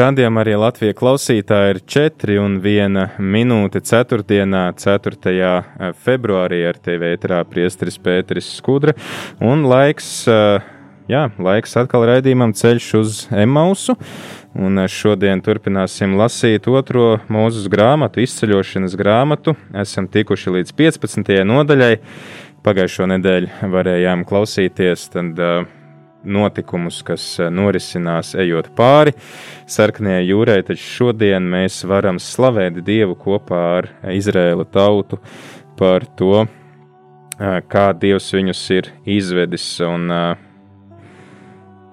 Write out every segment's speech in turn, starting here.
Radījumā arī Latvijas klausītāji ir 4 un 1 minūte 4. 4. februārī ar TV ēterā priesteris Pēteris Skudra. Un laiks, jā, laiks atkal raidījumam ceļš uz Emausu. Un šodien turpināsim lasīt otro mūzes grāmatu, izceļošanas grāmatu. Esam tikuši līdz 15. nodaļai. Pagājušo nedēļu varējām klausīties. Tad, uh, notikumus, kas eh, norisinās ejot pāri sarkanajai jūrai, taču šodien mēs varam slavēt Dievu kopā ar Izrēla tautu par to, eh, kā Dievs viņus ir izvedis. Un eh,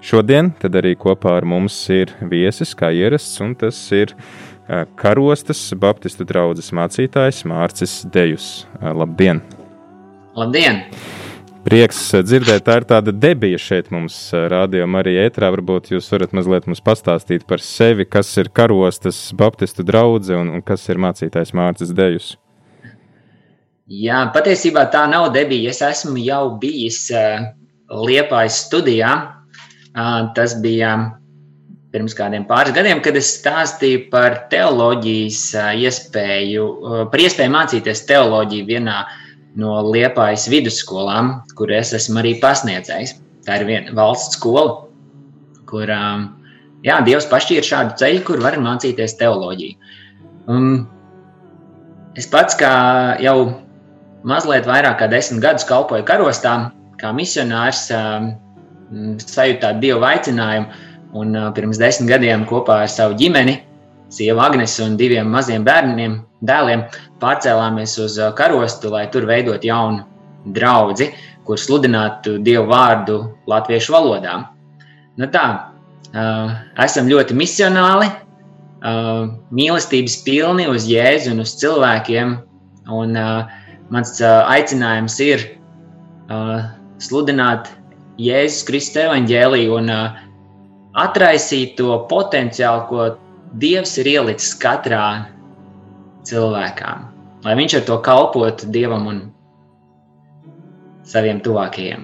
šodien tad arī kopā ar mums ir viesis, kā ierasts, un tas ir karostas Baptistu draugas mācītājs Mārcis Dejus. Labdien! Labdien! Prieks eh, dzirdēt, tā ir tāda debija šeit mums eh, rādījumā arī ētrā. Varbūt jūs varat mazliet mums pastāstīt par sevi, kas ir karostas baptistu draudze un, un kas ir mācītājs Mārcis Dejus. Jā, patiesībā tā nav debija. Es esmu jau bijis uh, Liepājas studijā. Uh, tas bija pirms kādiem pāris gadiem, kad es stāstīju par teoloģijas uh, iespēju, par iespēju mācīties teoloģiju vienā uh, no Liepājas vidusskolām, kur es esmu arī pasniedzējis. Tā ir viena valsts skola, kur um, jā, Dievs pašķīra šādu ceļu, kur var mācīties teoloģiju. Um, es pats, kā jau mazliet vairāk kā desmit gadus kalpoju karostā, kā misionārs, um, sajūtu tādu Dievu aicinājumu. Un uh, pirms desmit gadiem kopā ar savu ģimeni, sievu Agnesu un diviem maziem bērniem, dēliem, pārcēlāmies uz uh, karostu, lai tur veidot jaunu draugu, kur sludinātu Dievu vārdu latviešu valodā. Nu tā, uh, esam ļoti misionāli, uh, mīlestības pilni uz Jēzu un uz cilvēkiem. Un, mans aicinājums ir sludināt Jēzus Kristus evaņģēliju un atraisīt to potenciālu, ko Dievs ir ielicis katrā cilvēkām, lai viņš ar to kalpotu Dievam un saviem tuvākajiem.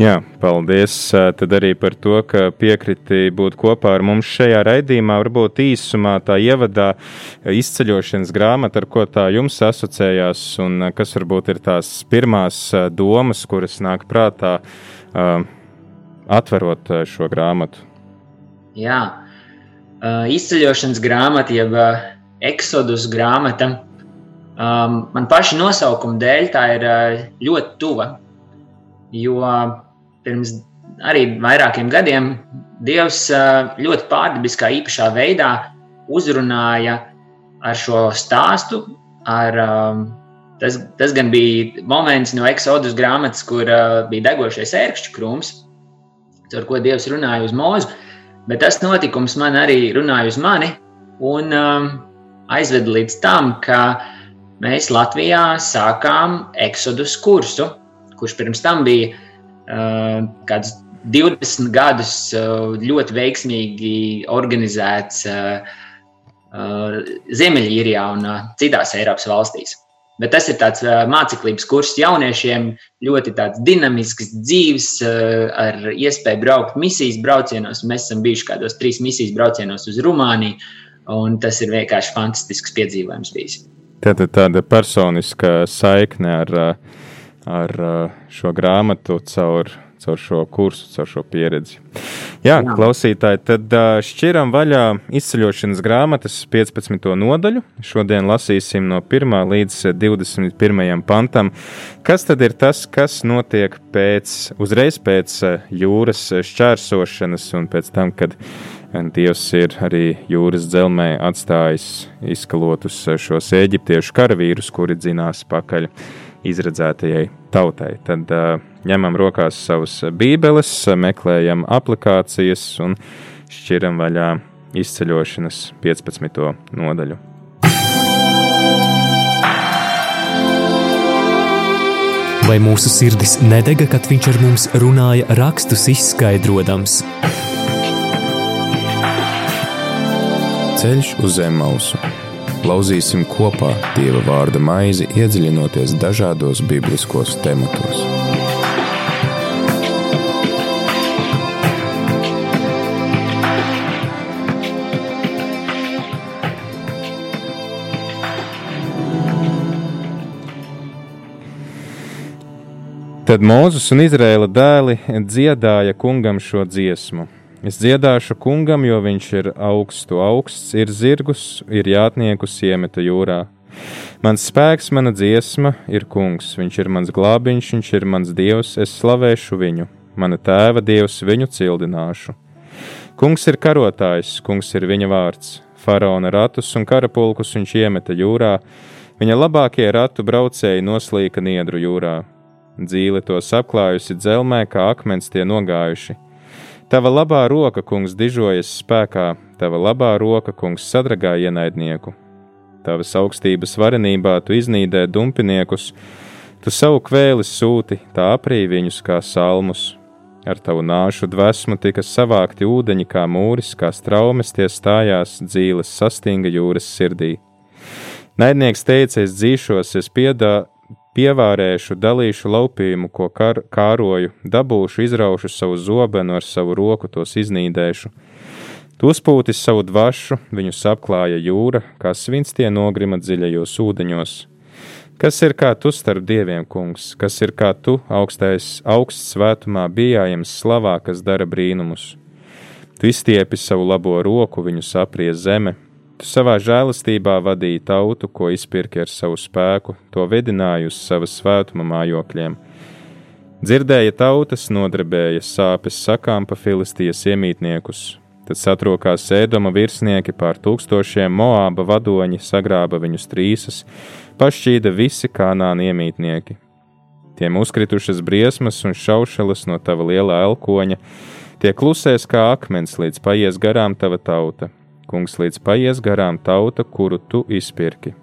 Jā, paldies tad arī par to, ka piekriti būt kopā ar mums šajā raidījumā. Varbūt īsumā tā ievadā izceļošanas grāmata, ar ko tā jums asociējās, un kas varbūt ir tās pirmās domas, kuras nāk prātā, atverot šo grāmatu. Jā, izceļošanas grāmata, jeb Exodus grāmata. Um, man paša nosaukuma dēļ tā ir uh, ļoti tuva. Jo pirms arī vairākiem gadiem Dievs uh, ļoti pārdabiskā, īpašā veidā uzrunāja ar šo stāstu. Ar, um, tas, tas gan bija moments no Exodus grāmatas, kur uh, bija degošais ērkšķu krūms, ar ko Dievs runāja uz mūzu. Bet tas notikums man arī runāja uz mani. Un, um, aizveda līdz tam, ka mēs Latvijā sākām eksodus kursu, kurš pirms tam bija uh, kāds 20 gadus uh, ļoti veiksmīgi organizēts uh, uh, Ziemeļīrijā un uh, citās Eiropas valstīs. Bet tas ir tāds māceklības kurs jauniešiem, ļoti dinamisks, dzīves, ar iespēju braukt misijas braucienos. Mēs esam bijuši kādos trīs misijas braucienos uz Rumāniju, Un tas ir vienkārši fantastisks piedzīvojums bijis. Tāda, tāda personiska saikne ar, ar šo grāmatu caur, caur šo kursu, caur šo pieredzi. Jā, Jā. klausītāji, tad šķiram vaļā izceļošanas grāmatas 15. nodaļu. Šodien lasīsim no 1. līdz 21. pantam. Kas tad ir tas, kas notiek pēc, uzreiz pēc jūras šķērsošanas un pēc tam, kad Dievs ir arī jūras dzelzmē atstājis izkalotus šos eģiptiešu karavīrus, kuri dzinās pakaļ izredzētajai tautai. Tad uh, ņemam rokās savus bībeles, meklējam aplikācijas un šķiram vaļā izceļošanas 15. nodaļu. Vai mūsu sirdis nedega, kad viņš ar mums runāja, rakstus izskaidrojams? Ceļš uz zem mausu Lauzīsim kopā Dieva vārda maizi, iedziļinoties dažādos bibliskos tematos. Tad Mūzes un Izraēla dēli dziedāja kungam šo dziesmu. Es dziedāšu kungam, jo viņš ir augstu augsts, ir zirgus, ir jātniekus iemeta jūrā. Mans spēks, mana dziesma ir kungs, viņš ir mans glābiņš, viņš ir mans dievs, es slavēšu viņu, mana tēva dievs viņu cildināšu. Kungs ir karotājs, kungs ir viņa vārds, faraona ratus un karapulkus viņš iemeta jūrā, viņa labākie ratu braucēji noslīka niedru jūrā. Dzīle tos apklājusi dzelmē, kā akmens tie nogājuši Tava labā roka, kungs, dižojas spēkā, tava labā roka, kungs, sadragā ienaidnieku. Tavas augstības varenībā tu iznīdē dumpiniekus, tu savu kvēli sūti, tā aprī viņus kā salmus. Ar tavu nāšu dvēsmu tika savākti ūdeņi kā mūris, kā straumes tie stājās dzīves sastinga jūras sirdī. Naidnieks teica, es dzīšos, es piedā, Pievārēšu, dalīšu laupījumu, ko kar, kāroju, dabūšu, izraušu savu zobenu, ar savu roku tos iznīdēšu. Uzpūtis savu dvašu, viņus apklāja jūra, kā svins tie nogrima dziļajos ūdeņos. Kas ir kā tu starp dieviem, kungs, kas ir kā tu, augstais, augsts svētumā, bijājams slavā, kas dara brīnumus? Tu izstiepi savu labo roku, viņus apries zeme, Tu savā žēlastībā vadīji tautu, ko izpirki ar savu spēku, to vedināji uz savas svētuma mājokļiem. Dzirdēja tautas, nodarbēja sāpes sakām pa filistijas iemītniekus. Tad satrokās ēdoma virsnieki pār tūkstošiem moāba vadoņi, sagrāba viņus trīsas, pašķīda visi kanāni iemītnieki. Tiem uzkritušas briesmas un šaušalas no tava lielā elkoņa, tie klusēs kā akmens, līdz paies garām tava tauta, kungs, līdz paies garām tauta, kuru tu izpirki.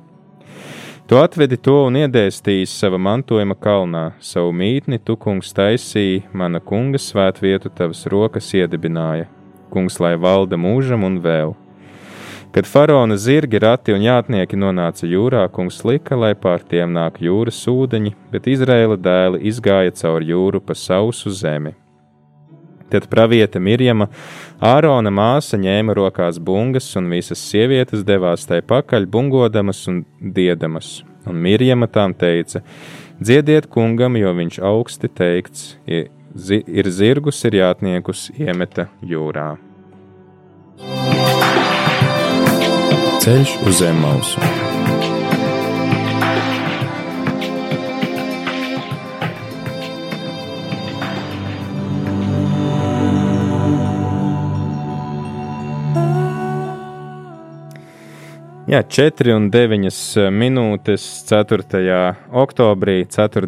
Tu atvedi to un iedēstījis sava mantojuma kalnā, savu mītni tu, kungs, taisīji, mana kunga svētvietu tavas rokas iedibināja, kungs, lai valda mūžam un vēl. Kad faraona zirgi, rati un jātnieki nonāca jūrā, kungs lika, lai pār tiem nāk jūras ūdeņi, bet Izraēla dēli izgāja cauri jūru pa sausu zemi. Tad pravieta Mirjama, Ārona māsa, ņēma rokās bungas, un visas sievietes devās tai pakaļ, bungodamas un diedamas. Un Mirjama tām teica: Dziediet kungam, jo viņš augsti teikts, ir zirgus, ir jātniekus iemeta jūrā. Ceļš uz zem mausu. Jā, 4 un 9 eh, minūtes 4. oktobrī, 4.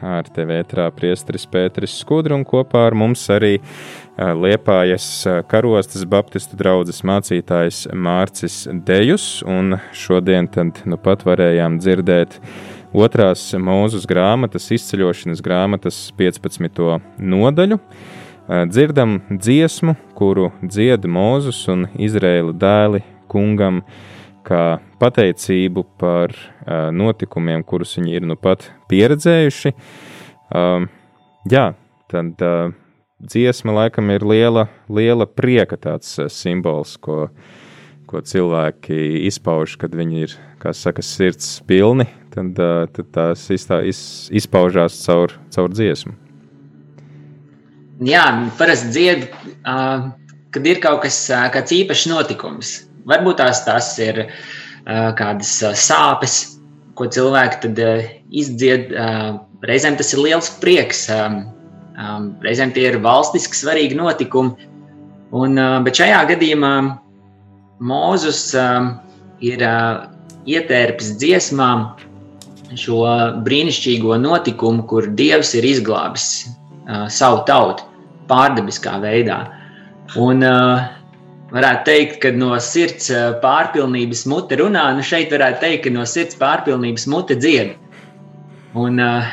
ar tevi ētrā priesteris Pēteris Skudru un kopā ar mums arī eh, Liepājas eh, karostas baptistu draudzes mācītājs Mārcis Dejus, un šodien tad nu pat varējām dzirdēt otrās mūzus grāmatas, izceļošanas grāmatas 15. nodaļu. Dzirdam dziesmu, kuru dzied Mūzus un Izraēla dēli kungam, kā pateicību par uh, notikumiem, kurus viņi ir nu pat pieredzējuši. Um, jā, tad uh, dziesma laikam ir liela, liela prieka tāds uh, simbols, ko, ko cilvēki izpauž, kad viņi ir, kā saka, sirds pilni, tad, uh, tad tās iztā, iz, izpaužās caur, caur dziesmu. Jā, parasti dzied, uh, kad ir kaut kas, uh, kāds īpašs notikums Varbūt tās, tās ir uh, kādas uh, sāpes, ko cilvēki tad uh, izdzied. Uh, reizēm tas ir liels prieks, um, um, reizēm tie ir valstiski svarīgi notikumi. Un, uh, bet šajā gadījumā Mūzus um, ir uh, ietērpis dziesmām, šo brīnišķīgo notikumu, kur Dievs ir izglābis uh, savu tautu pārdabiskā veidā. Un, uh, varētu teikt, ka no sirds pārpilnības mute runā, nu šeit varētu teikt, ka no sirds pārpilnības mute dzied. Un, uh,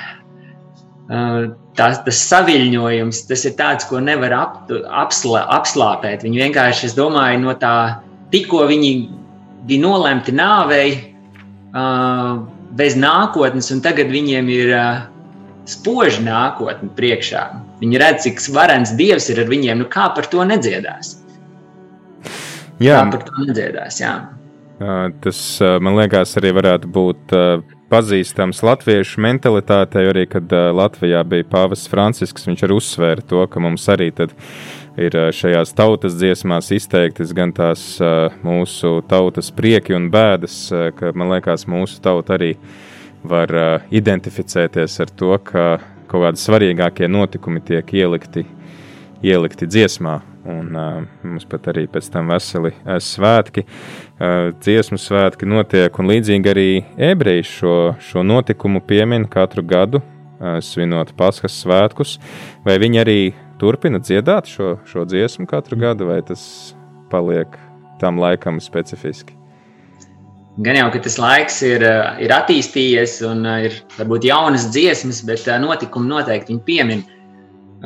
uh, tas, tas saviņojums, tas ir tāds, ko nevar ap, apslā, apslāpēt. Viņi vienkārši, es domāju, no tā tikko viņi bija nolemti nāvei, bez nākotnes, un tagad viņiem ir spoži nākotne priekšā. Viņi redz, cik varens Dievs ir ar viņiem. Nu, kā par to nedziedās? Jā, par to nedziedās. Jā. Tas man liekas, arī varētu būt pazīstams latviešu mentalitātei, arī kad Latvijā bija pāvests Francisks. Viņš arī uzsvēra to, ka mums arī ir šajās tautas dziesmās izteiktas gan tās mūsu tautas prieki un bēdas, ka man liekas, mūsu tauta arī var identificēties ar to, ka kaut kādi svarīgākie notikumi tiek ielikti, ielikti dziesmā. Un, uh, mums pat arī pēc tam veseli uh, svētki, uh, dziesmu svētki notiek. Un līdzīgi arī ebreji šo, šo notikumu piemin katru gadu, uh, svinot Paskas svētkus. Vai viņi arī turpina dziedāt šo, šo dziesmu katru gadu, vai tas paliek tam laikam specifiski? Gan jau, ka tas laiks ir, ir attīstījies un ir varbūt jaunas dziesmas, bet notikumi noteikti viņi piemin.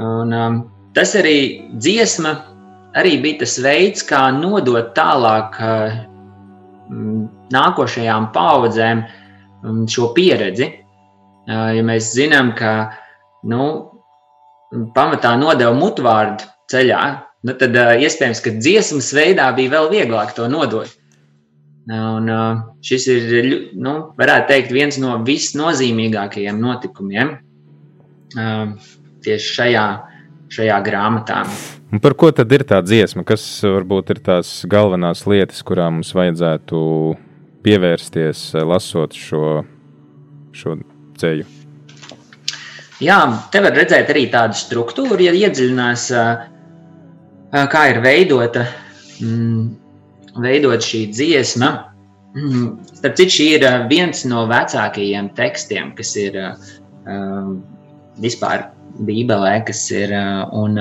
Un, um, tas arī dziesma arī bija tas veids, kā nodot tālāk mm, nākošajām paudzēm šo pieredzi. Ja mēs zinām, ka nu, pamatā nodeva mutvārdu ceļā, nu, tad iespējams, ka dziesmas veidā bija vēl vieglāk to nodot. Un, šis ir, nu, varētu teikt, viens no visnozīmīgākajiem notikumiem tieši šajā, šajā grāmatā. Un par ko tad ir tā dziesma? Kas varbūt ir tās galvenās lietas, kurām mums vajadzētu pievērsties, lasot šo, šo ceļu? Jā, te var redzēt arī tādu struktūru, ja iedziļinās, kā ir veidota, mm, veidot šī dziesma. Mm, starp citu, šī ir viens no vecākajiem tekstiem, kas ir vispār Bībelē, kas ir un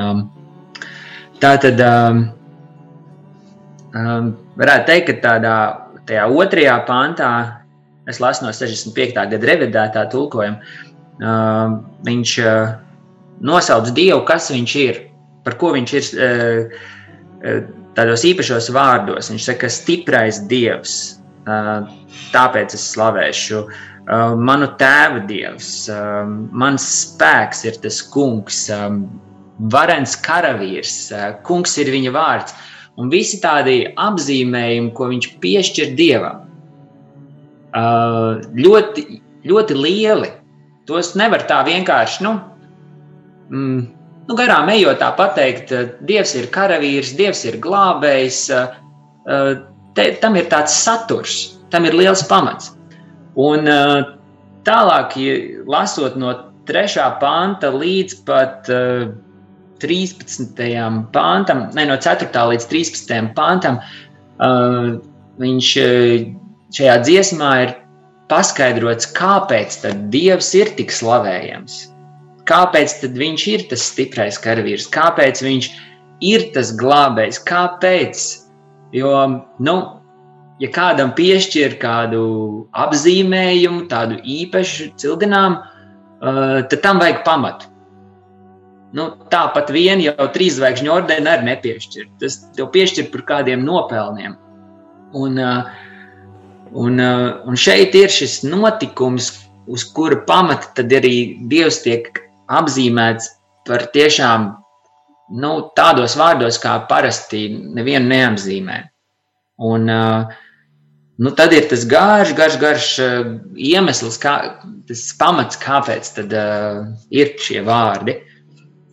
Tā tad um, um, varētu teikt, ka tādā tajā otrajā pantā, es lasu no 65. gada revidētā tulkojuma, um, viņš uh, nosauc Dievu, kas viņš ir, par ko viņš ir uh, uh, tādos īpašos vārdos. Viņš saka, stiprais Dievs, uh, tāpēc es slavēšu. Uh, manu tēva dievs, um, mans spēks ir tas kungs, um, varens karavīrs, kungs ir viņa vārds, un visi tādi apzīmējumi, ko viņš piešķir dievam, ļoti, ļoti lieli. Tos nevar tā vienkārši, nu, mm, nu garām ejot, tā pateikt, Dievs ir karavīrs, Dievs ir glābējs. Te, tam ir tāds saturs, tam ir liels pamats. Un tālāk, ja lasot no 3. panta līdz pat uh, 13. pāntam, ne no 4. līdz 13. pāntam, uh, viņš šajā dziesmā ir paskaidrots, kāpēc Dievs ir tik slavējams. Kāpēc viņš ir tas stiprais karavīrs, kāpēc viņš ir tas glābējs, kāpēc? Jo, nu, ja kādam piešķir kādu apzīmējumu, tādu īpašu cilganām, uh, tad tam vajag pamatu. Nu, tāpat vien jau trīs zvaigžņu ordeni arī nepiešķir. Tas jau piešķir par kādiem nopelniem. Un, un, un šeit ir šis notikums, uz kura pamata tad arī Dievs tiek apzīmēts par tiešām nu, tādos vārdos, kā parasti nevienu neapzīmē. Un, nu, tad ir tas garš, garš, garš iemesls, kā, tas pamats, kāpēc tad, uh, ir šie vārdi. Uh,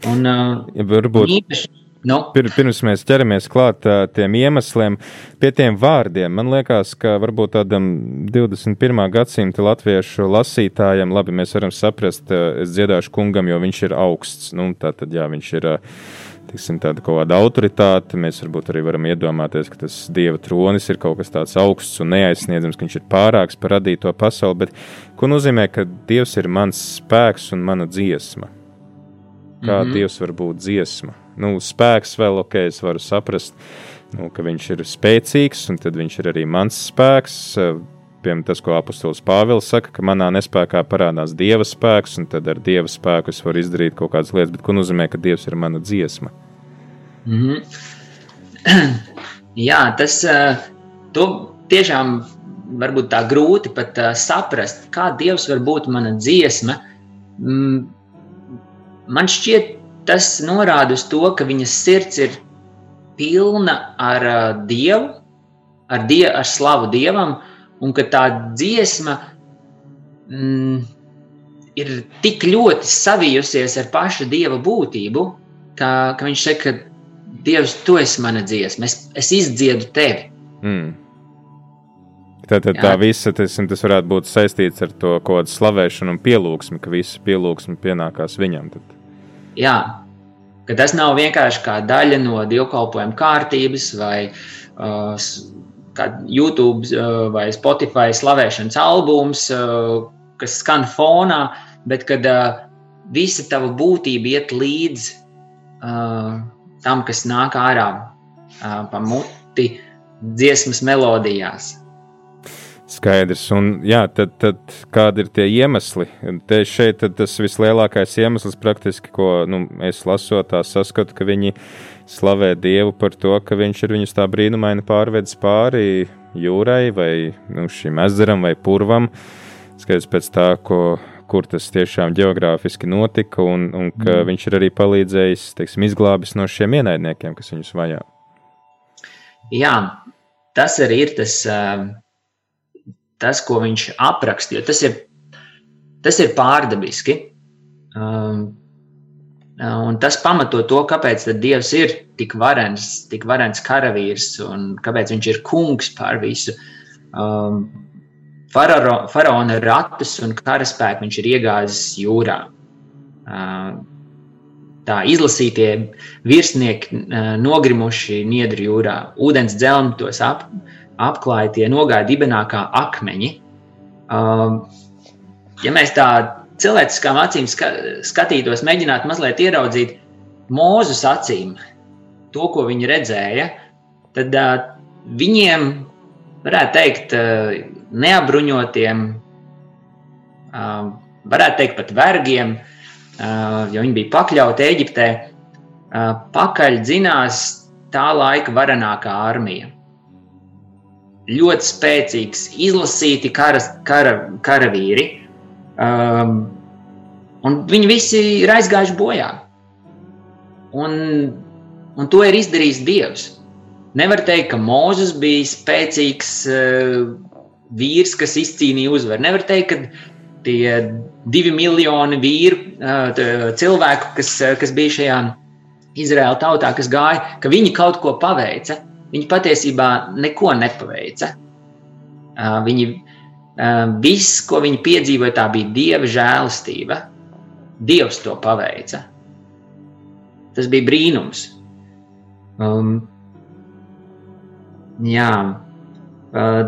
Un, ja varbūt, īpaši, nu. pir, pirms mēs ķeramies klāt uh, tiem iemesliem, pie tiem vārdiem, man liekas, ka varbūt tādam 21. gadsimta latviešu lasītājam, labi, mēs varam saprast, uh, es dziedāšu kungam, jo viņš ir augsts. Nu, tā tad, jā, viņš ir. Uh, tiksim, tāda kaut kāda autoritāte. Mēs varbūt arī varam iedomāties, ka tas dieva tronis ir kaut kas tāds augsts un neaizsniedzams, ka viņš ir pārāks par radīto pasauli. Bet ko nozīmē, ka dievs ir mans spēks un mana dziesma? Kā mm -hmm. dievs var būt dziesma? Nu, spēks vēl ok, es varu saprast, nu, ka viņš ir spēcīgs, un tad viņš ir arī mans spēks piemēram, tas, ko apustulis Pāvils saka, ka manā nespējā parādās dieva spēks, un tad ar dieva spēku es varu izdarīt kaut kādas lietas, bet ko nozīmē, ka dievs ir mana dziesma? Mm -hmm. Jā, tas tiešām varbūt tā grūti pat uh, saprast, kā dievs var būt mana dziesma. Mm, man šķiet, tas norāda uz to, ka viņas sirds ir pilna ar uh, dievu, ar, die, ar slavu dievam, un ka tā dziesma mm, ir tik ļoti savijusies ar pašu dieva būtību, ka, ka viņš saka, ka Dievs, tu esi mana dziesma, es, es izdziedu tevi. Mm. Tad, tad tā visa tas, tas varētu būt saistīts ar to kaut kādu slavēšanu un pielūgsmi, ka visa pielūgsme pienākās viņam. Tad. Jā, ka tas nav vienkārši kā daļa no dievkalpojuma kārtības vai uh, YouTube uh, vai Spotify slavēšanas albums, uh, kas skan fonā, bet kad uh, visa tava būtība iet līdzi tam, kas nāk ārā pa muti dziesmas melodijās. Skaidrs, un jā, tad, tad kādi ir tie iemesli? Te šeit tas vislielākais iemesls, praktiski, ko nu, es lasot, saskatu, ka viņi slavē Dievu par to, ka Viņš ir viņus tā brīnumaini pārvedis pāri jūrai vai nu, šim ezeram vai purvam. Skaidrs pēc tā, ko, kur tas tiešām geogrāfiski notika, un, un ka mm. viņš ir arī palīdzējis, teiksim, izglābis no šiem ienaidniekiem, kas viņus vajā. Jā, tas arī ir tas. Uh tas, ko viņš aprakstīja, tas ir, tas ir pārdabiski. Um, un tas pamato to, kāpēc Dievs ir tik varens, tik varens karavīrs un kāpēc viņš ir kungs pār visu. Um, fararo, faraona ratus un karaspēku viņš ir iegāzis jūrā. Uh, tā izlasītie virsnieki uh, nogrimuši niedru jūrā, ūdens dzelmi tos ap, apklāja tie nogāja dibenā kā akmeņi. Um, ja mēs tā cilvēciskām acīm skatītos, mēģinātu mazliet ieraudzīt mūzus acīm, to, ko viņi redzēja, tad uh, viņiem, varētu teikt, uh, neapbruņotiem, uh, varētu teikt, pat vergiem, uh, jo viņi bija pakļauti Eģiptē, uh, pakaļ dzinās tā laika varenākā armija ļoti spēcīgs, izlasīti kara, kara, karavīri. Um, un viņi visi ir aizgājuši bojā. Un, un to ir izdarījis Dievs. Nevar teikt, ka Mozus bija spēcīgs uh, vīrs, kas izcīnīja uzvaru. Nevar teikt, ka tie divi miljoni vīru, uh, cilvēku, kas, uh, kas bija šajā Izraēla tautā, kas gāja, ka viņi kaut ko paveica viņi patiesībā neko nepaveica. Viņi, viss, ko viņi piedzīvoja, tā bija dieva žēlastība. Dievs to paveica. Tas bija brīnums. Um, jā, uh,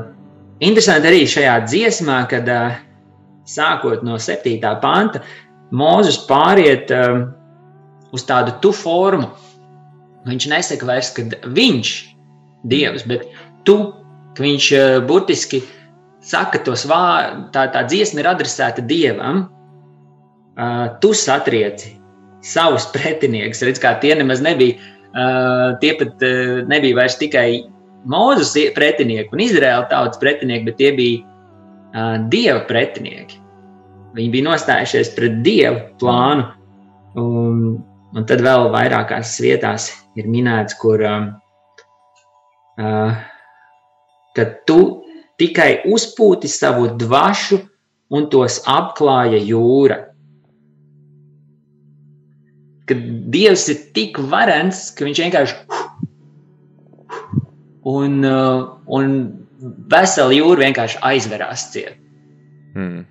interesanti arī šajā dziesmā, kad uh, sākot no 7. panta, Mozus pāriet uh, uz tādu tu formu. Viņš nesaka vairs, ka viņš Dievs, bet tu, ka viņš eh, burtiski saka tos vārdus, tā, tā dziesma ir adresēta Dievam, uh, tu satrieci savus pretiniekus. Redz, kā tie nemaz nebija, uh, tie pat uh, nebija vairs tikai Mūzes pretinieki un Izraēla tautas pretinieki, bet tie bija uh, Dieva pretinieki. Viņi bija nostājušies pret Dievu plānu. Un, un tad vēl vairākās vietās ir minēts, kur um, ka tu tikai uzpūti savu dvašu un tos apklāja jūra. Kad Dievs ir tik varens, ka viņš vienkārši un, un vesela jūra vienkārši aizverās ciet. Hmm.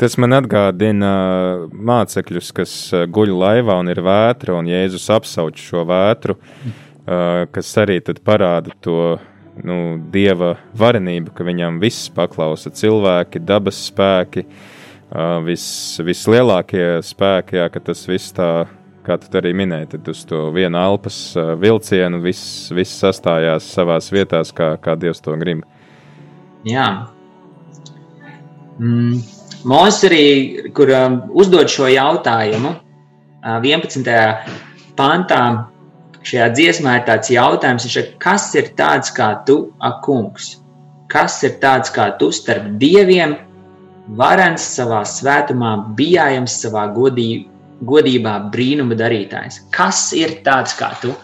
Tas man atgādina mācekļus, kas guļ laivā un ir vētra, un Jēzus apsauc šo vētru, kas arī parāda to nu, dieva varenību, ka viņam viss paklausa cilvēki, dabas spēki, vis, vislielākie spēki, jā, ka tas viss tā, kā tu arī minēji, tad uz to vienu alpas vilcienu viss, viss sastājās savās vietās, kā, kā Dievs to grib. Jā. Mm. Mūzis arī, kur um, uzdod šo jautājumu, uh, 11. pantā, šajā dziesmā ir tāds jautājums, ir, kas ir tāds kā tu, ak, kungs? Kas ir tāds kā tu starp dieviem, varens savā svētumā, bijājams savā godī, godībā, brīnuma darītājs? Kas ir tāds kā tu?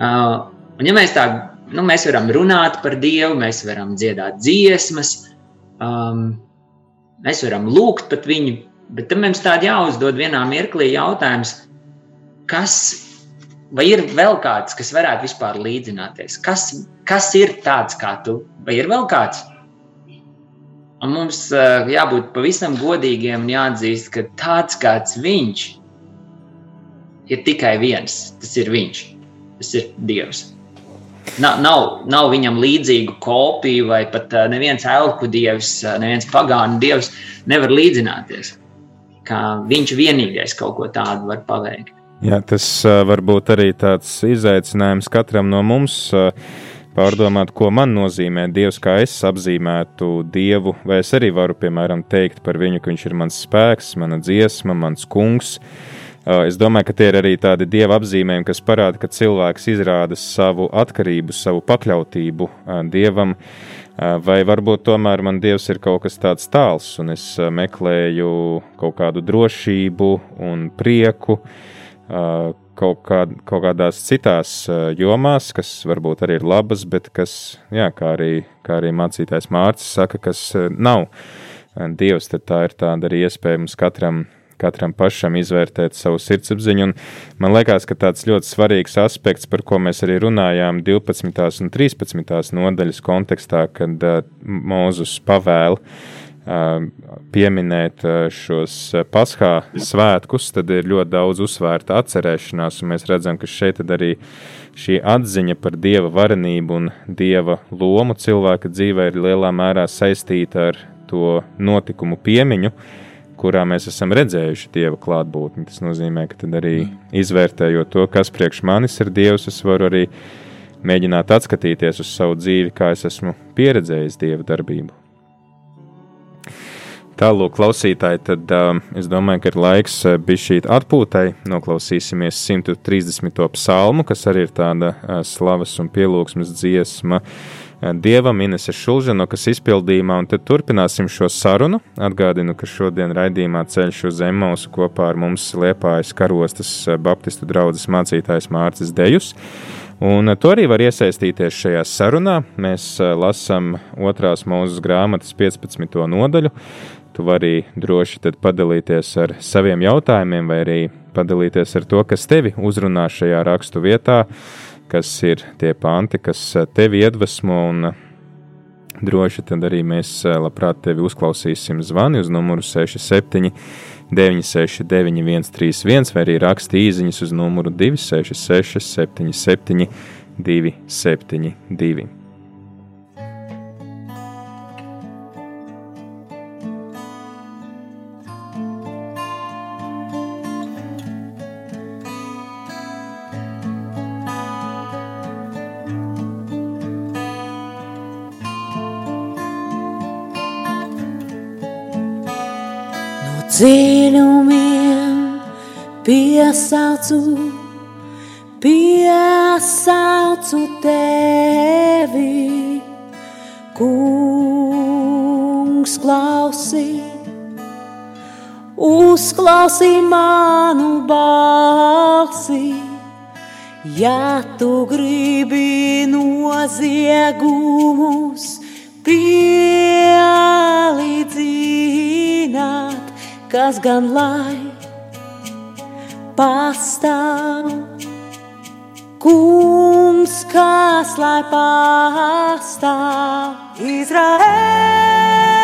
Uh, un ja mēs tā, nu, mēs varam runāt par Dievu, mēs varam dziedāt dziesmas, um, Mēs varam lūgt pat viņu, bet tam mums tādi jāuzdod vienā mirklī jautājums, kas, vai ir vēl kāds, kas varētu vispār līdzināties? Kas, kas ir tāds kā tu? Vai ir vēl kāds? Un mums uh, jābūt pavisam godīgiem un jāatzīst, ka tāds kāds viņš ir tikai viens. Tas ir viņš. Tas ir Dievs. Nav, nav, nav viņam līdzīgu kopiju, vai pat uh, neviens elku dievs, uh, neviens pagānu dievs nevar līdzināties. Kā viņš vienīgais kaut ko tādu var paveikt. Jā, tas uh, var būt arī tāds izaicinājums katram no mums. Uh, pārdomāt, ko man nozīmē Dievs, kā es apzīmētu Dievu, vai es arī varu, piemēram, teikt par viņu, ka viņš ir mans spēks, mana dziesma, mans kungs. Uh, Uh, es domāju, ka tie ir arī tādi dieva apzīmējumi, kas parāda, ka cilvēks izrāda savu atkarību, savu pakļautību uh, dievam. Uh, vai varbūt tomēr man dievs ir kaut kas tāds tāls, un es meklēju kaut kādu drošību un prieku kaut, kā, kaut kādās citās jomās, kas varbūt arī ir labas, bet kas, jā, kā arī, kā arī mācītājs Mārcis saka, kas nav dievs, tad tā ir tāda arī iespēja mums katram katram pašam izvērtēt savu sirdsapziņu. Un man liekas, ka tāds ļoti svarīgs aspekts, par ko mēs arī runājām 12. un 13. nodaļas kontekstā, kad uh, Mūzus pavēla pieminēt uh, šos paskā svētkus, tad ir ļoti daudz uzsvērta atcerēšanās, un mēs redzam, ka šeit arī šī atziņa par dieva varenību un dieva lomu cilvēka dzīvē ir lielā mērā saistīta ar to notikumu piemiņu, uh, kurā mēs esam redzējuši Dieva klātbūtni. Tas nozīmē, ka tad arī izvērtējot to, kas priekš manis ir Dievs, es varu arī mēģināt atskatīties uz savu dzīvi, kā es esmu pieredzējis Dieva darbību. Tālāk, klausītāji, tad uh, es domāju, ka ir laiks uh, bišķīt atpūtai. Noklausīsimies 130. psalmu, kas arī ir tāda uh, slavas un pielūgsmes dziesma. Uh, Dievam Inese Šulžanokas izpildījumā, un tad turpināsim šo sarunu. Atgādinu, ka šodien raidījumā ceļš uz Zemmausu kopā ar mums Liepājas karostas Baptistu draugas mācītājs Mārcis Dejus. Un to arī var iesaistīties šajā sarunā. Mēs lasām otrās mūzes grāmatas 15. nodaļu. Tu vari droši padalīties ar saviem jautājumiem, vai arī padalīties ar to, kas tevi uzrunā šajā rakstu vietā kas ir tie panti, kas eh, tevi iedvesmo un eh, droši tad arī mēs eh, labprāt tevi uzklausīsim zvani uz numuru 67 969 131 vai arī raksti īziņas uz numuru 266 77 272. Dziļumiem piesaucu, piesaucu tevi, kungs klausī, uzklausī manu balsi. Ja tu gribi noziegumus pielīdzināt, kas gan lai pastāv. Kungs, kas lai pastāv, Izraēl,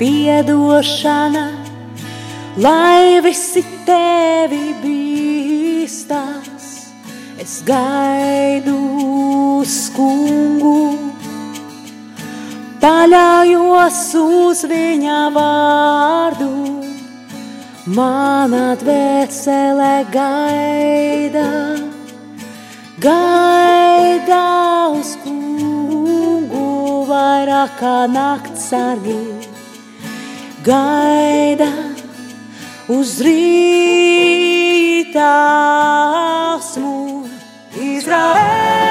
piedošana, lai visi tevi bīstās. Es gaidu skungu, paļaujos uz viņa vārdu. Mana dvēsele gaida, gaida uz kungu vairāk kā nakts sargi. Gaida uz rīta asmu Izraēl.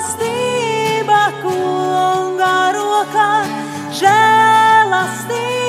Žēlastība, kunga rokā žēlastība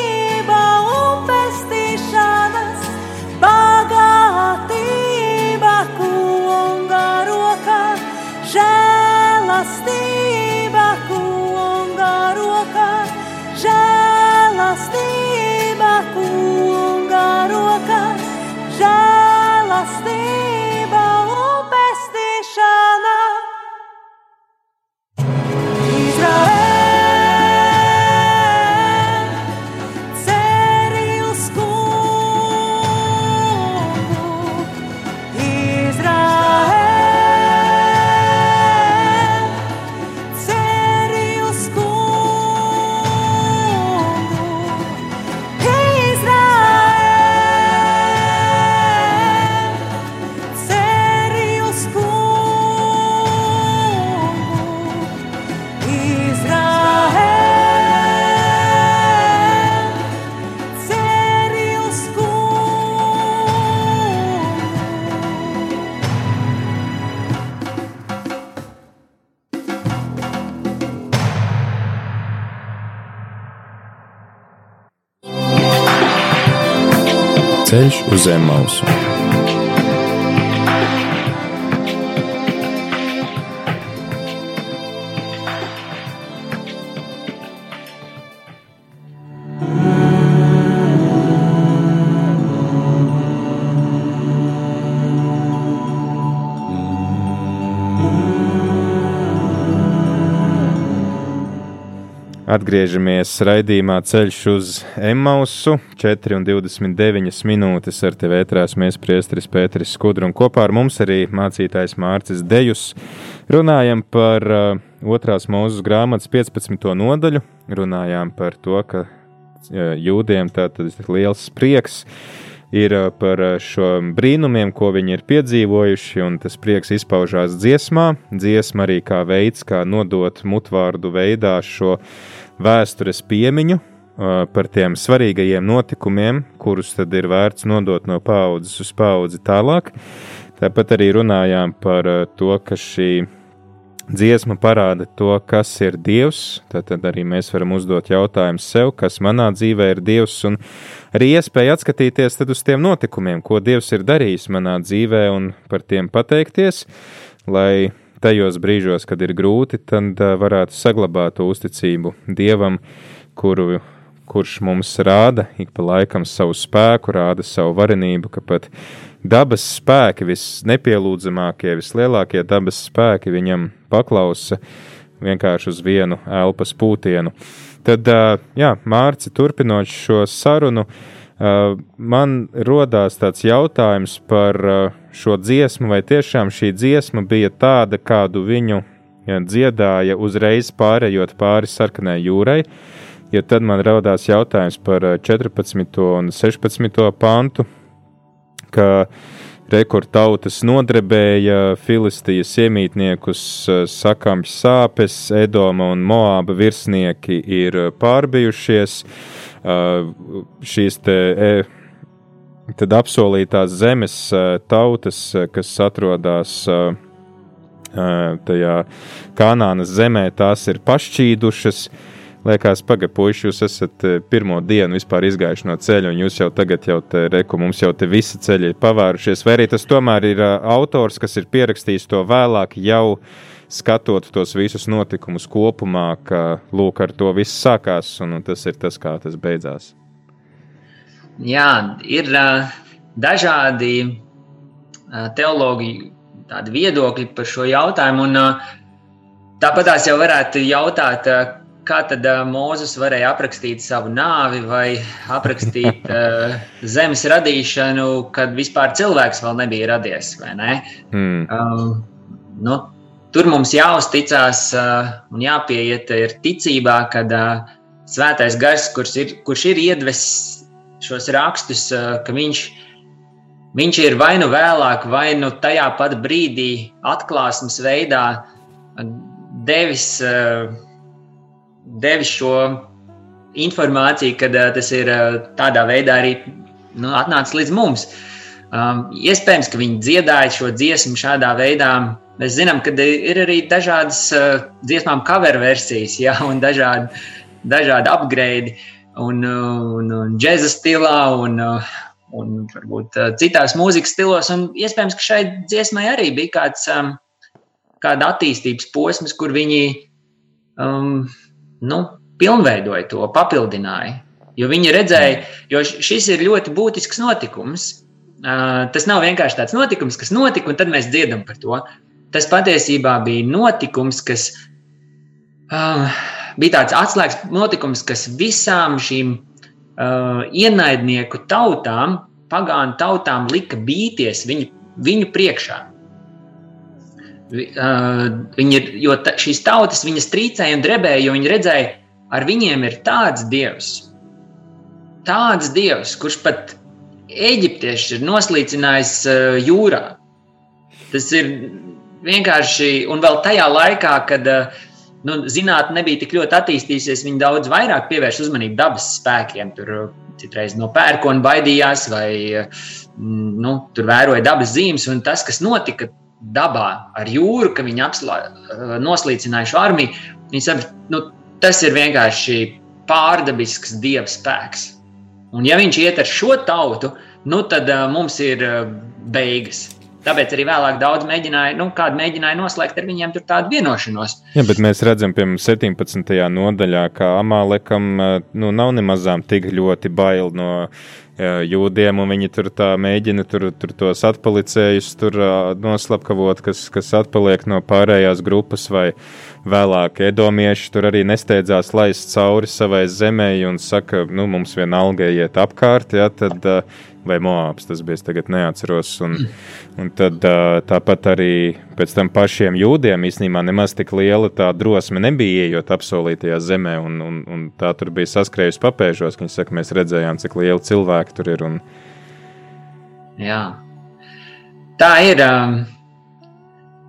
Ceļš uz zem mausu. Atgriežamies raidījumā Ceļš uz Emausu. 4,29 minūtes ar tevi ētrās mēs priesteris Pēteris Skudru un kopā ar mums arī mācītājs Mārcis Dejus. Runājam par uh, otrās mūzes grāmatas 15. nodaļu. Runājām par to, ka uh, jūdiem tātad ir liels prieks ir uh, par uh, šo brīnumiem, ko viņi ir piedzīvojuši, un tas prieks izpaužās dziesmā. Dziesma arī kā veids, kā nodot mutvārdu veidā šo vēstures piemiņu par tiem svarīgajiem notikumiem, kurus tad ir vērts nodot no paudzes uz paudzi tālāk. Tāpat arī runājām par to, ka šī dziesma parāda to, kas ir Dievs. Tad arī mēs varam uzdot jautājumu sev, kas manā dzīvē ir Dievs, un arī iespēja atskatīties uz tiem notikumiem, ko Dievs ir darījis manā dzīvē, un par tiem pateikties, lai tajos brīžos, kad ir grūti, tad varētu saglabāt to uzticību Dievam, kuru, kurš mums rāda ik pa laikam savu spēku, rāda savu varenību, ka pat dabas spēki, visnepielūdzamākie, vislielākie dabas spēki viņam paklausa vienkārši uz vienu elpas pūtienu. Tad, jā, Mārci, turpinot šo sarunu, man rodās tāds jautājums par šo dziesmu, vai tiešām šī dziesma bija tāda, kādu viņu ja, dziedāja uzreiz pārējot pāri sarkanai jūrai, jo tad man radās jautājums par 14. un 16. pantu, ka rekortautas nodrebēja Filistijas iemītniekus, sakāms sāpes, Edoma un Moāba virsnieki ir pārbijušies. Šīs te tad apsolītās zemes tautas, kas atrodas tajā Kanānas zemē, tās ir pašķīdušas. Liekas, pagaidi, puiši, jūs esat pirmo dienu vispār izgājuši no ceļa, un jūs jau tagad, jau te reku, mums jau te visi ceļi ir pavērušies. Vai arī tas tomēr ir autors, kas ir pierakstījis to vēlāk, jau skatot tos visus notikumus kopumā, ka lūk, ar to viss sākās, un, un tas ir tas, kā tas beidzās. Jā, ir dažādi teologi tādi viedokļi par šo jautājumu. Un, tāpat tās jau varētu jautāt, kā tad Mozus varēja aprakstīt savu nāvi vai aprakstīt zemes radīšanu, kad vispār cilvēks vēl nebija radies. Ne? Mm. Um, nu, tur mums jāuzticas uh, un jāpieiet ir ticībā, kad svētais gars, kurš ir, kurš ir iedvesis šos rakstus, uh, ka viņš Viņš ir vai nu vēlāk, vai nu tajā pat brīdī, atklāsmes veidā, devis, eh, devis šo informāciju, kad eh, tas ir eh, tādā veidā arī nu, atnācis līdz mums. Um, iespējams, ka viņi dziedāja šo dziesmu šādā veidā. Mēs zinām, ka ir arī dažādas uh, dziesmām cover versijas, ja, un dažādi, dažādi upgrade, un, un, un džēza stilā, un, un varbūt uh, citās mūzikas stilos. Un iespējams, ka šai dziesmai arī bija kāds um, kāda attīstības posms, kur viņi um, nu, pilnveidoja to, papildināja. Jo viņi redzēja, jo šis ir ļoti būtisks notikums. Uh, tas nav vienkārši tāds notikums, kas notika, un tad mēs dziedam par to. Tas patiesībā bija notikums, kas uh, bija tāds atslēgas notikums, kas visām šīm uh, ienaidnieku tautām, pagānu tautām lika bīties viņu, viņu priekšā. Uh, viņi jo ta, šīs tautas viņas trīcēja un drebēja, jo viņi redzēja, ar viņiem ir tāds dievs, tāds dievs, kurš pat eģiptieši ir noslīcinājis uh, jūrā. Tas ir vienkārši, un vēl tajā laikā, kad uh, nu, zinātnē nebija tik ļoti attīstījusies, viņi daudz vairāk pievērš uzmanību dabas spēkiem. Tur uh, citreiz no pērkona baidījās, vai mm, nu, tur vēroja dabas zīmes. Un tas, kas notika dabā ar jūru, ka viņi apslā, uh, noslīcināja šo armiju, viņi saprata, nu, tas ir vienkārši pārdabisks dieva spēks. Un ja viņš iet ar šo tautu, nu, tad uh, mums ir uh, beigas. Tāpēc arī vēlāk daudz mēģināja, nu, kādu mēģināja noslēgt ar viņiem tādu vienošanos. Jā, bet mēs redzam, piemēram, 17. nodaļā, ka Amalekam nu, nav nemazām tik ļoti bail no jūdiem, un viņi tur tā mēģina tur, tur tos atpalicējus tur noslapkavot, kas, kas atpaliek no pārējās grupas, vai vēlāk edomieši tur arī nesteidzās laist cauri savai zemē un saka, nu, mums vienalga iet apkārt, ja, tad uh, vai Moabs, tas bija, tagad neatceros. Un, un tad tāpat arī pēc tam pašiem jūdiem īstenībā nemaz tik liela tā drosme nebija ieejot apsolītajā zemē, un, un, un tā tur bija saskrējusi papēžos, ka viņi saka, mēs redzējām, cik liela cilvēki tur ir. Un... Jā, tā ir. Um...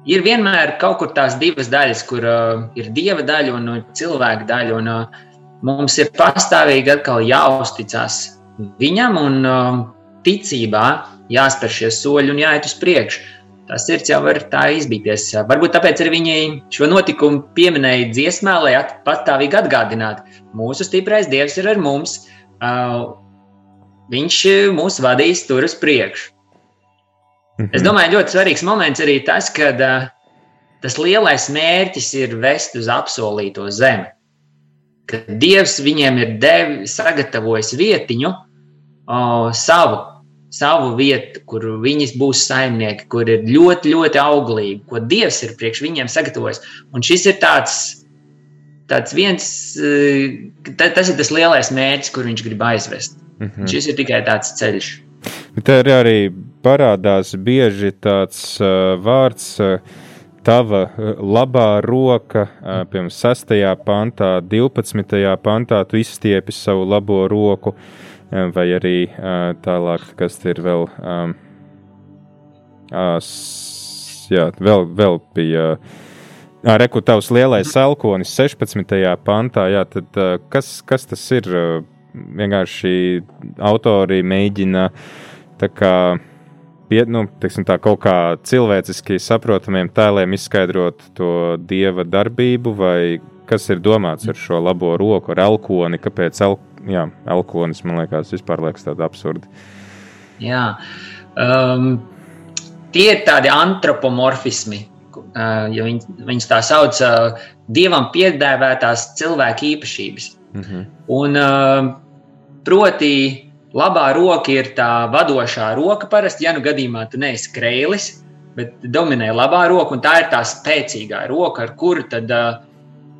Ir vienmēr kaut kur tās divas daļas, kur uh, ir dieva daļa un cilvēka daļa. Un, uh, mums ir pastāvīgi jāuzticas viņam un uh, ticībā jāspēr šie soļi un jāiet uz priekšu. Tas ir jau var tā izbīties. Varbūt tāpēc arī viņi šo notikumu pieminēja dziesmā, lai pastāvīgi atgādinātu, mūsu stiprais dievs ir ar mums. Viņš mūs vadīs tur uz priekšu. Mhm. Es domāju, ļoti svarīgs moments arī tas, ka tas lielais mērķis ir vest uz apsolīto zemi. Kad Dievs viņiem ir devis, sagatavojis vietiņu, o, savu savu vietu, kur viņi būs saimnieki, kur ir ļoti, ļoti auglīgi, ko Dievs ir priekš viņiem sagatavojis. Un šis ir tāds, tāds viens, eh, tas ir tas lielais mērķis, kur viņš grib aizvest. Mm -hmm. Šis ir tikai tāds ceļš. Bet tā arī parādās bieži tāds uh, vārds. Uh, tava labā roka, piemēram, 6. pantā, 12. pantā, tu izstiepi savu labo roku. Uh, vai arī tālāk, kas ir vēl. ā, s- jā, vēl, vēl bija. Reku tavs lielais elkonis 16. pantā, jā, tad kas, kas tas ir? Vienkārši autori mēģina tā kā pie, nu, teiksim, tā, kaut kā cilvēciski saprotamiem tēliem izskaidrot to dieva darbību, vai kas ir domāts ar šo labo roku, ar elkoni, kāpēc el, jā, elkonis man liekas vispār liekas tāda absurda. Jā. Um, tie ir tādi antropomorfismi, uh, jo viņi, viņus tā sauc uh, dievam piedēvētās cilvēka īpašības. Mhm. Un, uh, proti, labā roka ir tā vadošā roka parasti, ja nu gadījumā tu neesi krēlis, bet dominē labā roka, un tā ir tā spēcīgā roka, ar kuru tad uh,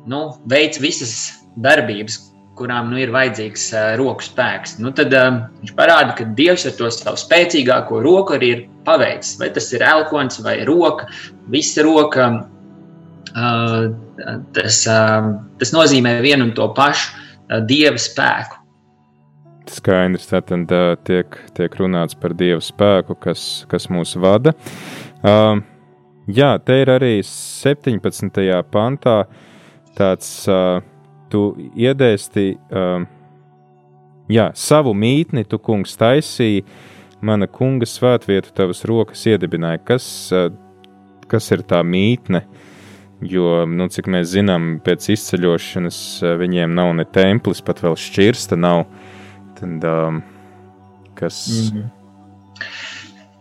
nu, veids visas darbības, kurām nu, ir vajadzīgs uh, roku spēks. Nu, tad um, viņš parāda, ka Dievs ar to savu spēcīgāko roku arī ir paveicis. Vai tas ir elkons vai roka, visa roka. Uh, tas, uh, tas nozīmē vienu un to pašu uh, dieva spēku. Skaidrs, tātad ā, tiek, tiek runāts par dievu spēku, kas, kas mūs vada. Uh, jā, te ir arī 17. pantā tāds, uh, tu iedēsti, uh, jā, savu mītni, tu kungs taisīji, mana kunga svētvietu tavas rokas iedibināja. Kas, uh, kas ir tā mītne? Jo, nu, cik mēs zinām, pēc izceļošanas ā, viņiem nav ne templis, pat vēl šķirsta nav. Tad, um, kas, mm -hmm.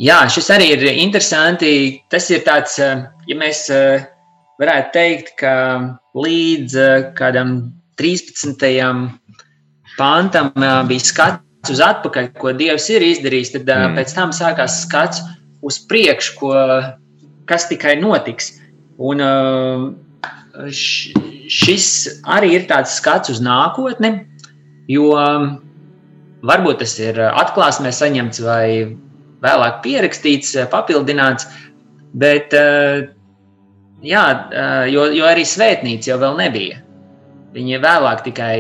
Jā, šis arī ir interesanti. Tas ir tāds, eh, ja mēs eh, varētu teikt, ka līdz eh, kādam 13. pantam bija skats uz atpakaļ, ko Dievs ir izdarījis, tad mm. Pēc tam sākās skats uz priekšu, ko, kas tikai notiks. Un šis arī ir tāds skats uz nākotni, jo varbūt tas ir atklāsmē saņemts vai vēlāk pierakstīts, papildināts, bet jā, jo, jo arī svētnīca jau vēl nebija. Viņa vēlāk tikai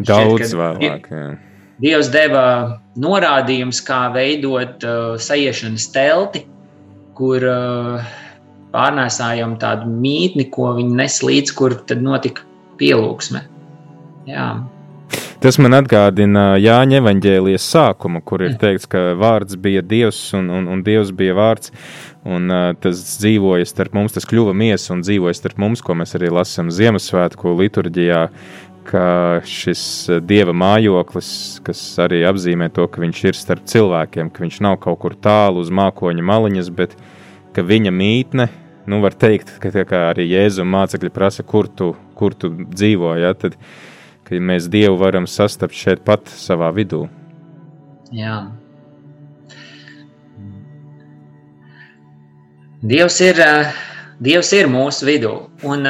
daudz šķiet, vēlāk. Jā. Dievs deva norādījumus, kā veidot uh, sajiešanas telti, kur uh, pārnēsājam tādu mītni, ko viņi nes līdz, kur tad notika pielūgsme. Jā. Tas man atgādina Jāņa evanģēlijas sākumu, kur ir teikts, ka vārds bija Dievs un, un, un Dievs bija vārds. Un uh, tas dzīvoja starp mums, tas kļuva miesa un dzīvoja starp mums, ko mēs arī lasām Ziemassvētku liturģijā, ka šis uh, dieva mājoklis, kas arī apzīmē to, ka viņš ir starp cilvēkiem, ka viņš nav kaut kur tālu uz mākoņa maliņas, bet ka viņa mītne, nu, var teikt, ka arī Jēzus mācekļi prasa, kur tu, kur tu dzīvo, ja, tad ka mēs Dievu varam sastapt šeit pat savā vidū. Jā. Dievs ir, Dievs ir mūsu vidū. Un,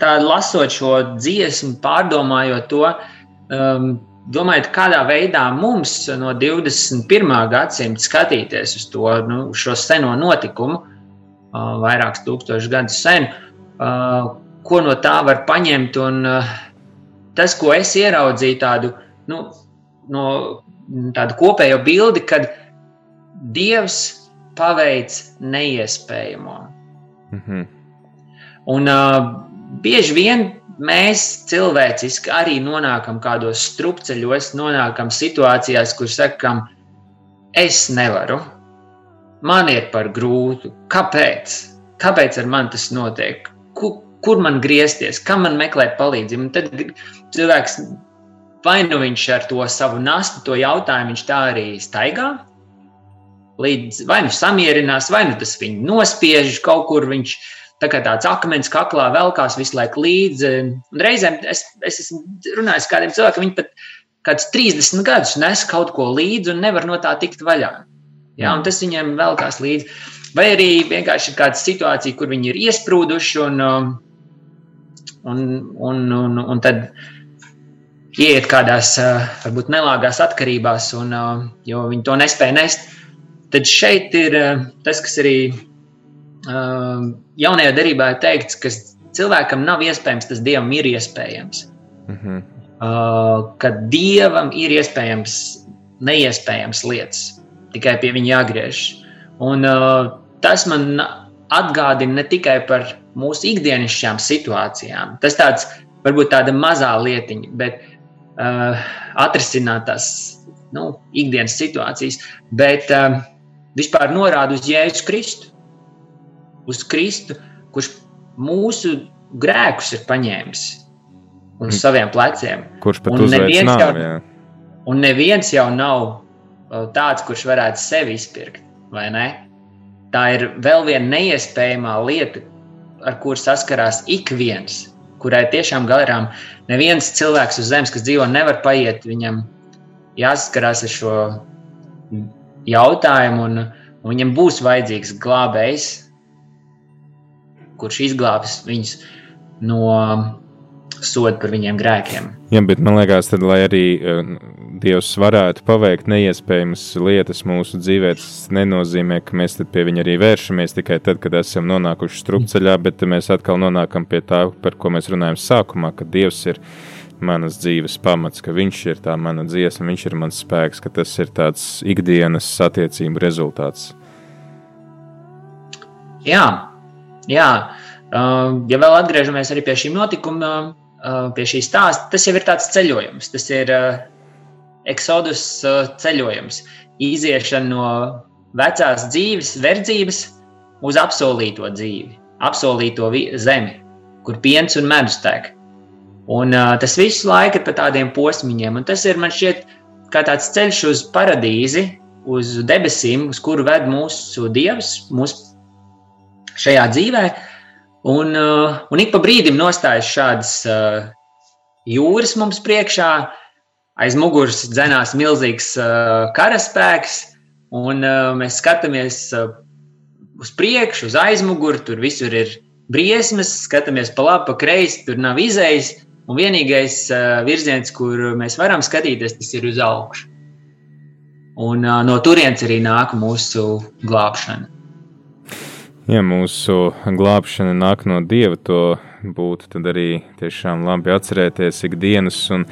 tā lasot šo dziesmu, pārdomājot to, domājot, kādā veidā mums no 21. gadsimta skatīties uz to nu, seno notikumu, vairākus tūkstošus gadus sen, uh, ko no tā var paņemt. Un, uh, tas, ko es ieraudzīju, tādu, nu, no tādu kopējo bildi, kad Dievs paveic neiespējamo. Mhm. Un uh, bieži vien mēs cilvēciski arī nonākam kādos strupceļos, nonākam situācijās, kur sakam, es nevaru, man ir par grūtu. Kāpēc? Kāpēc ar mani tas notiek? Kur, kur man griezties, kam man meklēt palīdzību? Un tad cilvēks vai nu viņš ar to savu nastu, to jautājumu, viņš tā arī staigā. Līdz, vai nu samierinās, vai nu tas viņu nospiež kaut kur. Viņš tā kā tāds akmens kaklā velkās visu laiku līdzi. Un reizēm es, es esmu runājis ar kādiem cilvēkiem, viņi pat kāds 30 gadus nes kaut ko līdzi un nevar no tā tikt vaļā. Ja, un tas viņiem velkās līdzi. Vai arī vienkārši ir kāda situācija, kur viņi ir iesprūduši un, um, un, un, un, un tad ieiet kādās varbūt nelāgās atkarībās, un, jo viņi to nespēja nest. Tad šeit ir tas, kas arī jaunajā darbā ir teikts, ka cilvēkam nav iespējams, tas dievam ir iespējams. Mhm. Uh, ka dievam ir iespējams neiespējams lietas, tikai pie viņa jāgriežas. Un, tas man atgādina ne tikai par mūsu ikdienišķām situācijām. Tas tāds varbūt tāda mazā lietiņa, bet uh, atrisināt tās nu, ikdienas situācijas, bet uh, vispār norāda uz Jēzu Kristu. Uz Kristu, kurš mūsu grēkus ir paņēmis uz Mm. saviem pleciem. Kurš pat Un neviens jau- nāvi? jā. Un neviens jau nav uh, tāds, kurš varētu sevi izpirkt, vai ne? Tā ir vēl viena neiespējamā lieta, ar kuru saskarās ik viens, kurai tiešām garām neviens cilvēks uz zemes, kas dzīvo, nevar paiet. Viņam jāsaskarās ar šo jautājumu, un, un viņam būs vajadzīgs glābējs, kurš izglābs viņus no soda par viņiem grēkiem. Jā, bet man liekas, tad, lai arī uh, Dievs varētu paveikt neiespējamas lietas mūsu dzīvē, tas nenozīmē, ka mēs tad pie viņa arī vēršamies tikai tad, kad esam nonākuši strupceļā, bet mēs atkal nonākam pie tā, par ko mēs runājam sākumā, ka Dievs ir manas dzīves pamats, ka Viņš ir tā mana dziesma, Viņš ir mans spēks, ka tas ir tāds ikdienas attiecību rezultāts. Jā, jā. Uh, ja vēl atgriežamies pie šī notikuma, uh, pie šī stāsta, tas jau ir tāds ceļojums. Tas ir eksodus uh, ceļojums, iziešana no vecās dzīves, verdzības uz apsolīto dzīvi, apsolīto zemi, kur piens un medus tek. Un, uh, tas visu laiku ir pa tādiem posmiņiem, un tas ir man šķiet kā tāds ceļš uz paradīzi, uz debesīm, uz kuru ved mūsu dievs, mūsu šajā dzīvē. Un, uh, un ik pa brīdim nostājas šādas uh, jūras mums priekšā, aiz muguras dzenās milzīgs uh, karaspēks, un mēs skatāmies uz priekšu, uz aizmuguri, tur visur ir briesmas, skatāmies pa labi, pa kreisi, tur nav izējas, un vienīgais virziens, kur mēs varam skatīties, tas ir uz augšu. Un no turienes arī nāk mūsu glābšana. Ja mūsu glābšana nāk no Dieva, to būtu arī tiešām labi atcerēties ikdienas. Un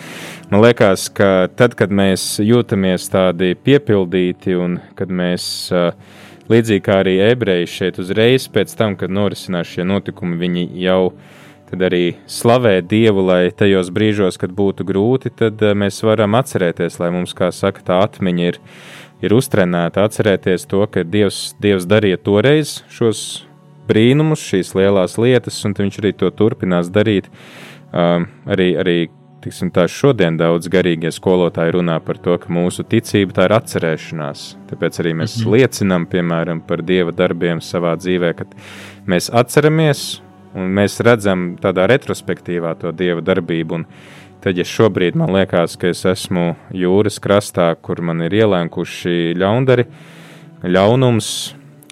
man liekas, ka tad, kad mēs jūtamies tādi piepildīti un kad mēs, līdzīgi kā arī ebreji šeit uzreiz pēc tam, kad norisinās šie notikumi, viņi jau arī slavē Dievu, lai tajos brīžos, kad būtu grūti, tad mēs varam atcerēties, lai mums, kā saka, tā atmiņa ir ir uztrenēta atcerēties to, ka Dievs, Dievs darīja toreiz šos brīnumus, šīs lielās lietas, un viņš arī to turpinās darīt. Um, arī arī tiksim, tā, šodien daudz garīgie skolotāji runā par to, ka mūsu ticība tā ir atcerēšanās. Tāpēc arī mēs mhm. liecinām, piemēram, par Dieva darbiem savā dzīvē, kad mēs atceramies un mēs redzam tādā retrospektīvā to Dieva darbību. Un, Tad, ja šobrīd man liekas, ka es esmu jūras krastā, kur man ir ielēkuši ļaundari, ļaunums,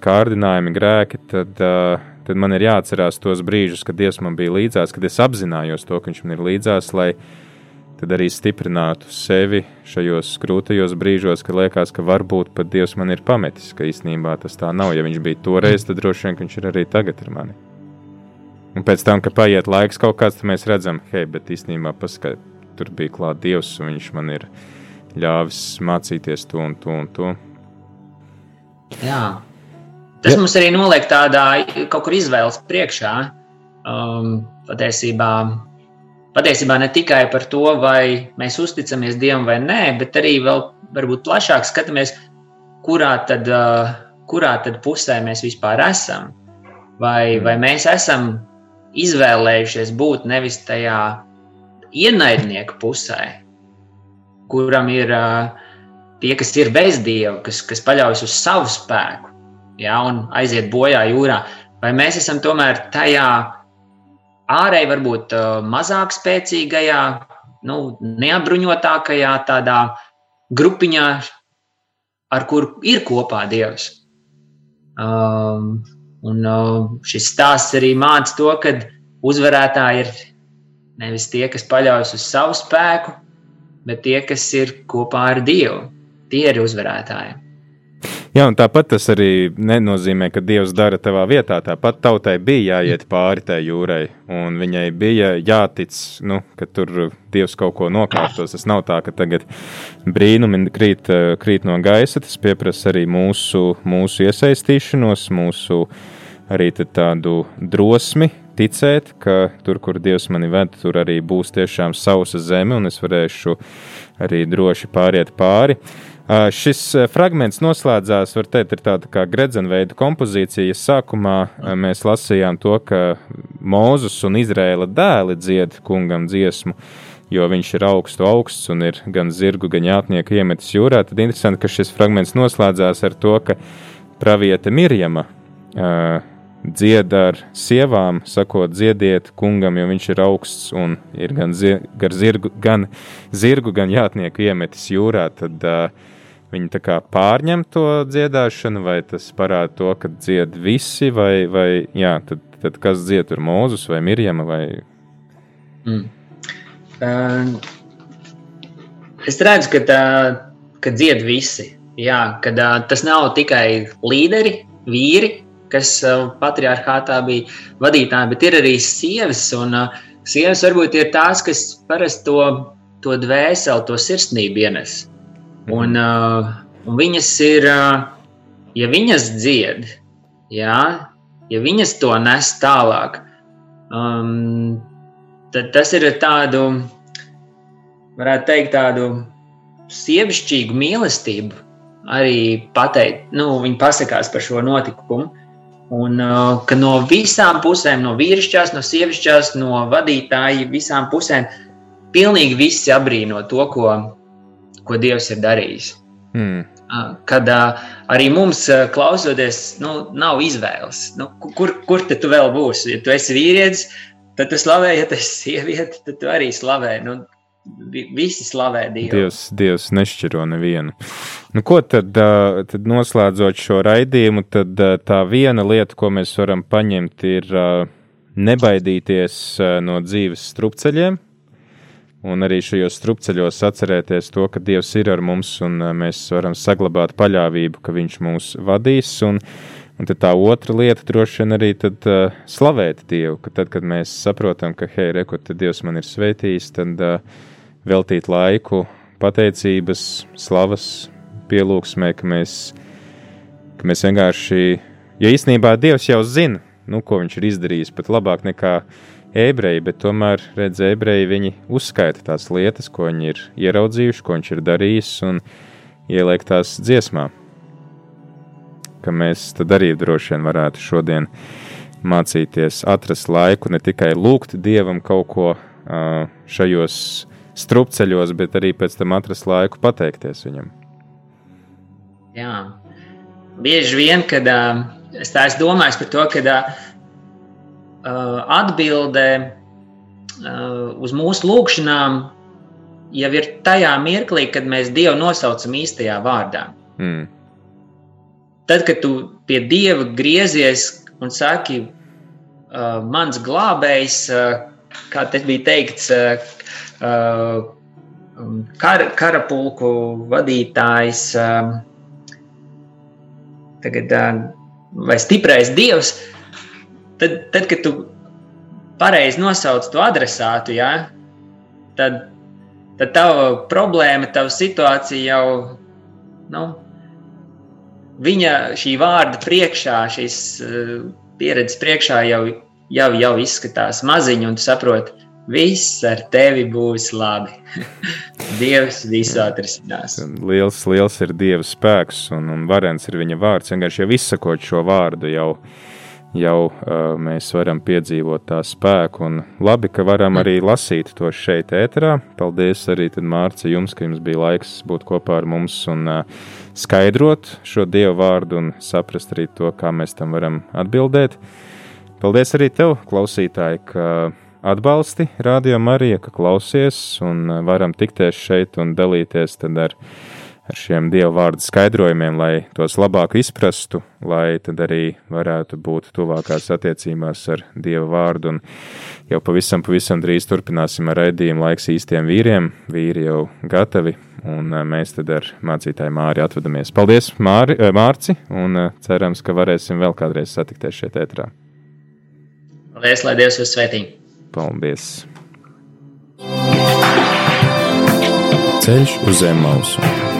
kārdinājumi, grēki, tad, uh, tad man ir jāatcerās tos brīžus, kad Dievs man bija līdzās, kad es apzinājos to, ka Viņš man ir līdzās, lai arī stiprinātu sevi šajos grūtajos brīžos, kad liekas, ka varbūt pat Dievs man ir pametis, ka īstenībā tas tā nav. Ja Viņš bija toreiz, tad droši vien Viņš ir arī tagad ar mani. Un pēc tam, kad paiet laiks kaut kāds, tad mēs redzam, hei, bet īstenībā paskat, tur bija klāt Dievs, un Viņš man ir ļāvis mācīties to un to un to. Jā. Tas Jā. mums arī noliek tādā kaut kur izvēles priekšā. Um, patiesībā, patiesībā ne tikai par to, vai mēs uzticamies Dievam vai nē, bet arī vēl varbūt plašāk skatāmies, kurā tad, uh, kurā tad pusē mēs vispār esam. Vai, vai mēs esam izvēlējušies būt nevis tajā ienaidnieku pusē, kuram ir tie, kas ir bez dieva, kas, kas paļaujas uz savu spēku ja, un aiziet bojā jūrā, vai mēs esam tomēr tajā ārēji, varbūt mazāk spēcīgajā, nu, neapbruņotākajā tādā grupiņā, ar kuru ir kopā Dievs. Um, un uh, šis stāsts arī māca to, ka uzvarētāji ir nevis tie, kas paļaujas uz savu spēku, bet tie, kas ir kopā ar Dievu. Tie ir uzvarētāji. Jā, un tāpat tas arī nenozīmē, ka Dievs dara tavā vietā. Tāpat tautai bija jāiet pāri tai jūrai, un viņai bija jātic, nu, ka tur Dievs kaut ko nokārtos. Tas nav tā, ka tagad brīnumi krīt, krīt no gaisa. Tas pieprasa arī mūsu, mūsu iesaistīšanos, mūsu arī tādu drosmi ticēt, ka tur, kur Dievs mani ved, tur arī būs tiešām sausa zeme, un es varēšu arī droši pāriet pāri. Šis fragments noslēdzās, var teikt, ir tāda kā gredzenveida kompozīcija. Sākumā mēs lasījām to, ka Mūzus un Izrēla dēli dzied kungam dziesmu, jo viņš ir augstu augsts un ir gan zirgu, gan jātnieku iemetis jūrā. Tad interesanti, ka šis fragments noslēdzās ar to, ka praviete Mirjama uh, dzied ar sievām, sakot, dziediet kungam, jo viņš ir augsts un ir gan, zi gan, zirgu, gan zirgu, gan jātnieku iemetis jūrā. Tad, uh, Viņi tā kā pārņem to dziedāšanu, vai tas parāda to, ka dzied visi, vai, vai jā, tad, tad kas dzied tur Mūzus vai Mirjama? Vai... Mm. Uh, es redzu, ka, tā, ka dzied visi. Jā, kad, uh, tas nav tikai līderi, vīri, kas uh, patriarchātā bija vadītāji, bet ir arī sievas. Un, uh, sievas varbūt ir tās, kas parasti to, to dvēseli, to sirsnību ienes. Un, uh, un viņas ir, ja viņas dzied, jā, ja viņas to nes tālāk, um, tad tas ir tādu, varētu teikt, tādu sievišķīgu mīlestību arī pateikt, nu, viņi pasakās par šo notikumu. Un uh, ka no visām pusēm, no vīrišķās, no sievišķās, no vadītāja, visām pusēm, pilnīgi visi abrīno to, ko, ko Dievs ir darījis. Hmm. Kad uh, arī mums, uh, klausoties, nu, nav izvēles. Nu, kur, kur tu vēl būsi? Ja tu esi vīrietis, tad tu slavē, ja tu esi sieviete, tad tu arī slavē. Nu, visi slavē Dievu. Dievs, Dievs nešķiro nevienu. Nu, ko tad, uh, tad noslēdzot šo raidījumu, tad uh, tā viena lieta, ko mēs varam paņemt, ir uh, nebaidīties no dzīves strupceļiem, un arī šajos strupceļos atcerēties to, ka Dievs ir ar mums un mēs varam saglabāt paļāvību, ka Viņš mūs vadīs. Un, un tad tā otra lieta droši vien arī tad, uh, slavēt Dievu, ka tad, kad mēs saprotam, ka, hei, re, kur Dievs man ir sveitījis, tad uh, veltīt laiku pateicības, slavas pielūgsmē, ka mēs, ka mēs vienkārši, ja īstenībā Dievs jau zina, nu, ko viņš ir izdarījis, pat labāk nekā ebreji, bet tomēr redz, ebreji viņi uzskaita tās lietas, ko viņi ir ieraudzījuši, ko viņš ir darījis, un ieliek tās dziesmā. Ka mēs tad arī droši vien varētu šodien mācīties, atrast laiku, ne tikai lūgt Dievam kaut ko šajos strupceļos, bet arī pēc tam atrast laiku pateikties viņam. Jā, bieži vien, kad uh, es tā esmu domājis par to, ka uh, atbilde uh, uz mūsu lūgšanām jau ir tajā mirklī, kad mēs Dievu nosaucam īstajā vārdā. Mm. Tad, kad tu pie Dieva griezies un saki, uh, mans glābējs, uh, kā te bija teikts, uh, uh, kar, karapulku vadītājs, uh, tagad, uh, vai stiprais dievs, tad, tad kad tu pareizi nosauc to adresātu, ja, tad, tad tava problēma, tava situācija jau, nu, viņa šī vārda priekšā, šīs uh, pieredzes priekšā jau, jau, jau izskatās maziņa, un tu saproti, viss ar tevi būs labi. Dievs visu atrisinās. Liels, liels ir Dieva spēks, un, un varens ir viņa vārds. Vienkārši jau izsakot šo vārdu, jau, jau uh, mēs varam piedzīvot tā spēku. Un labi, ka varam arī lasīt to šeit, ēterā. Paldies arī Mārcis, jums, ka jums bija laiks būt kopā ar mums un uh, skaidrot šo Dieva vārdu un saprast arī to, kā mēs tam varam atbildēt. Paldies arī tev, klausītāji, ka atbalsti Radio Marija, ka klausies un varam tikties šeit un dalīties ar, ar šiem Dieva vārdu skaidrojumiem, lai tos labāk izprastu, lai tad arī varētu būt tuvākās attiecībās ar Dieva vārdu. Un jau pavisam, pavisam drīz turpināsim ar raidījumu laiks īstiem vīriem. Vīri jau gatavi Un eh, mēs tad ar mācītāju Māri atvadamies. Paldies, Māri, eh, Mārci, un cerams, ka varēsim vēl kādreiz satikties šeit ētrā. Paldies, lai Dievs jūs svētī! Paldies! Ceļš uz zem mausu.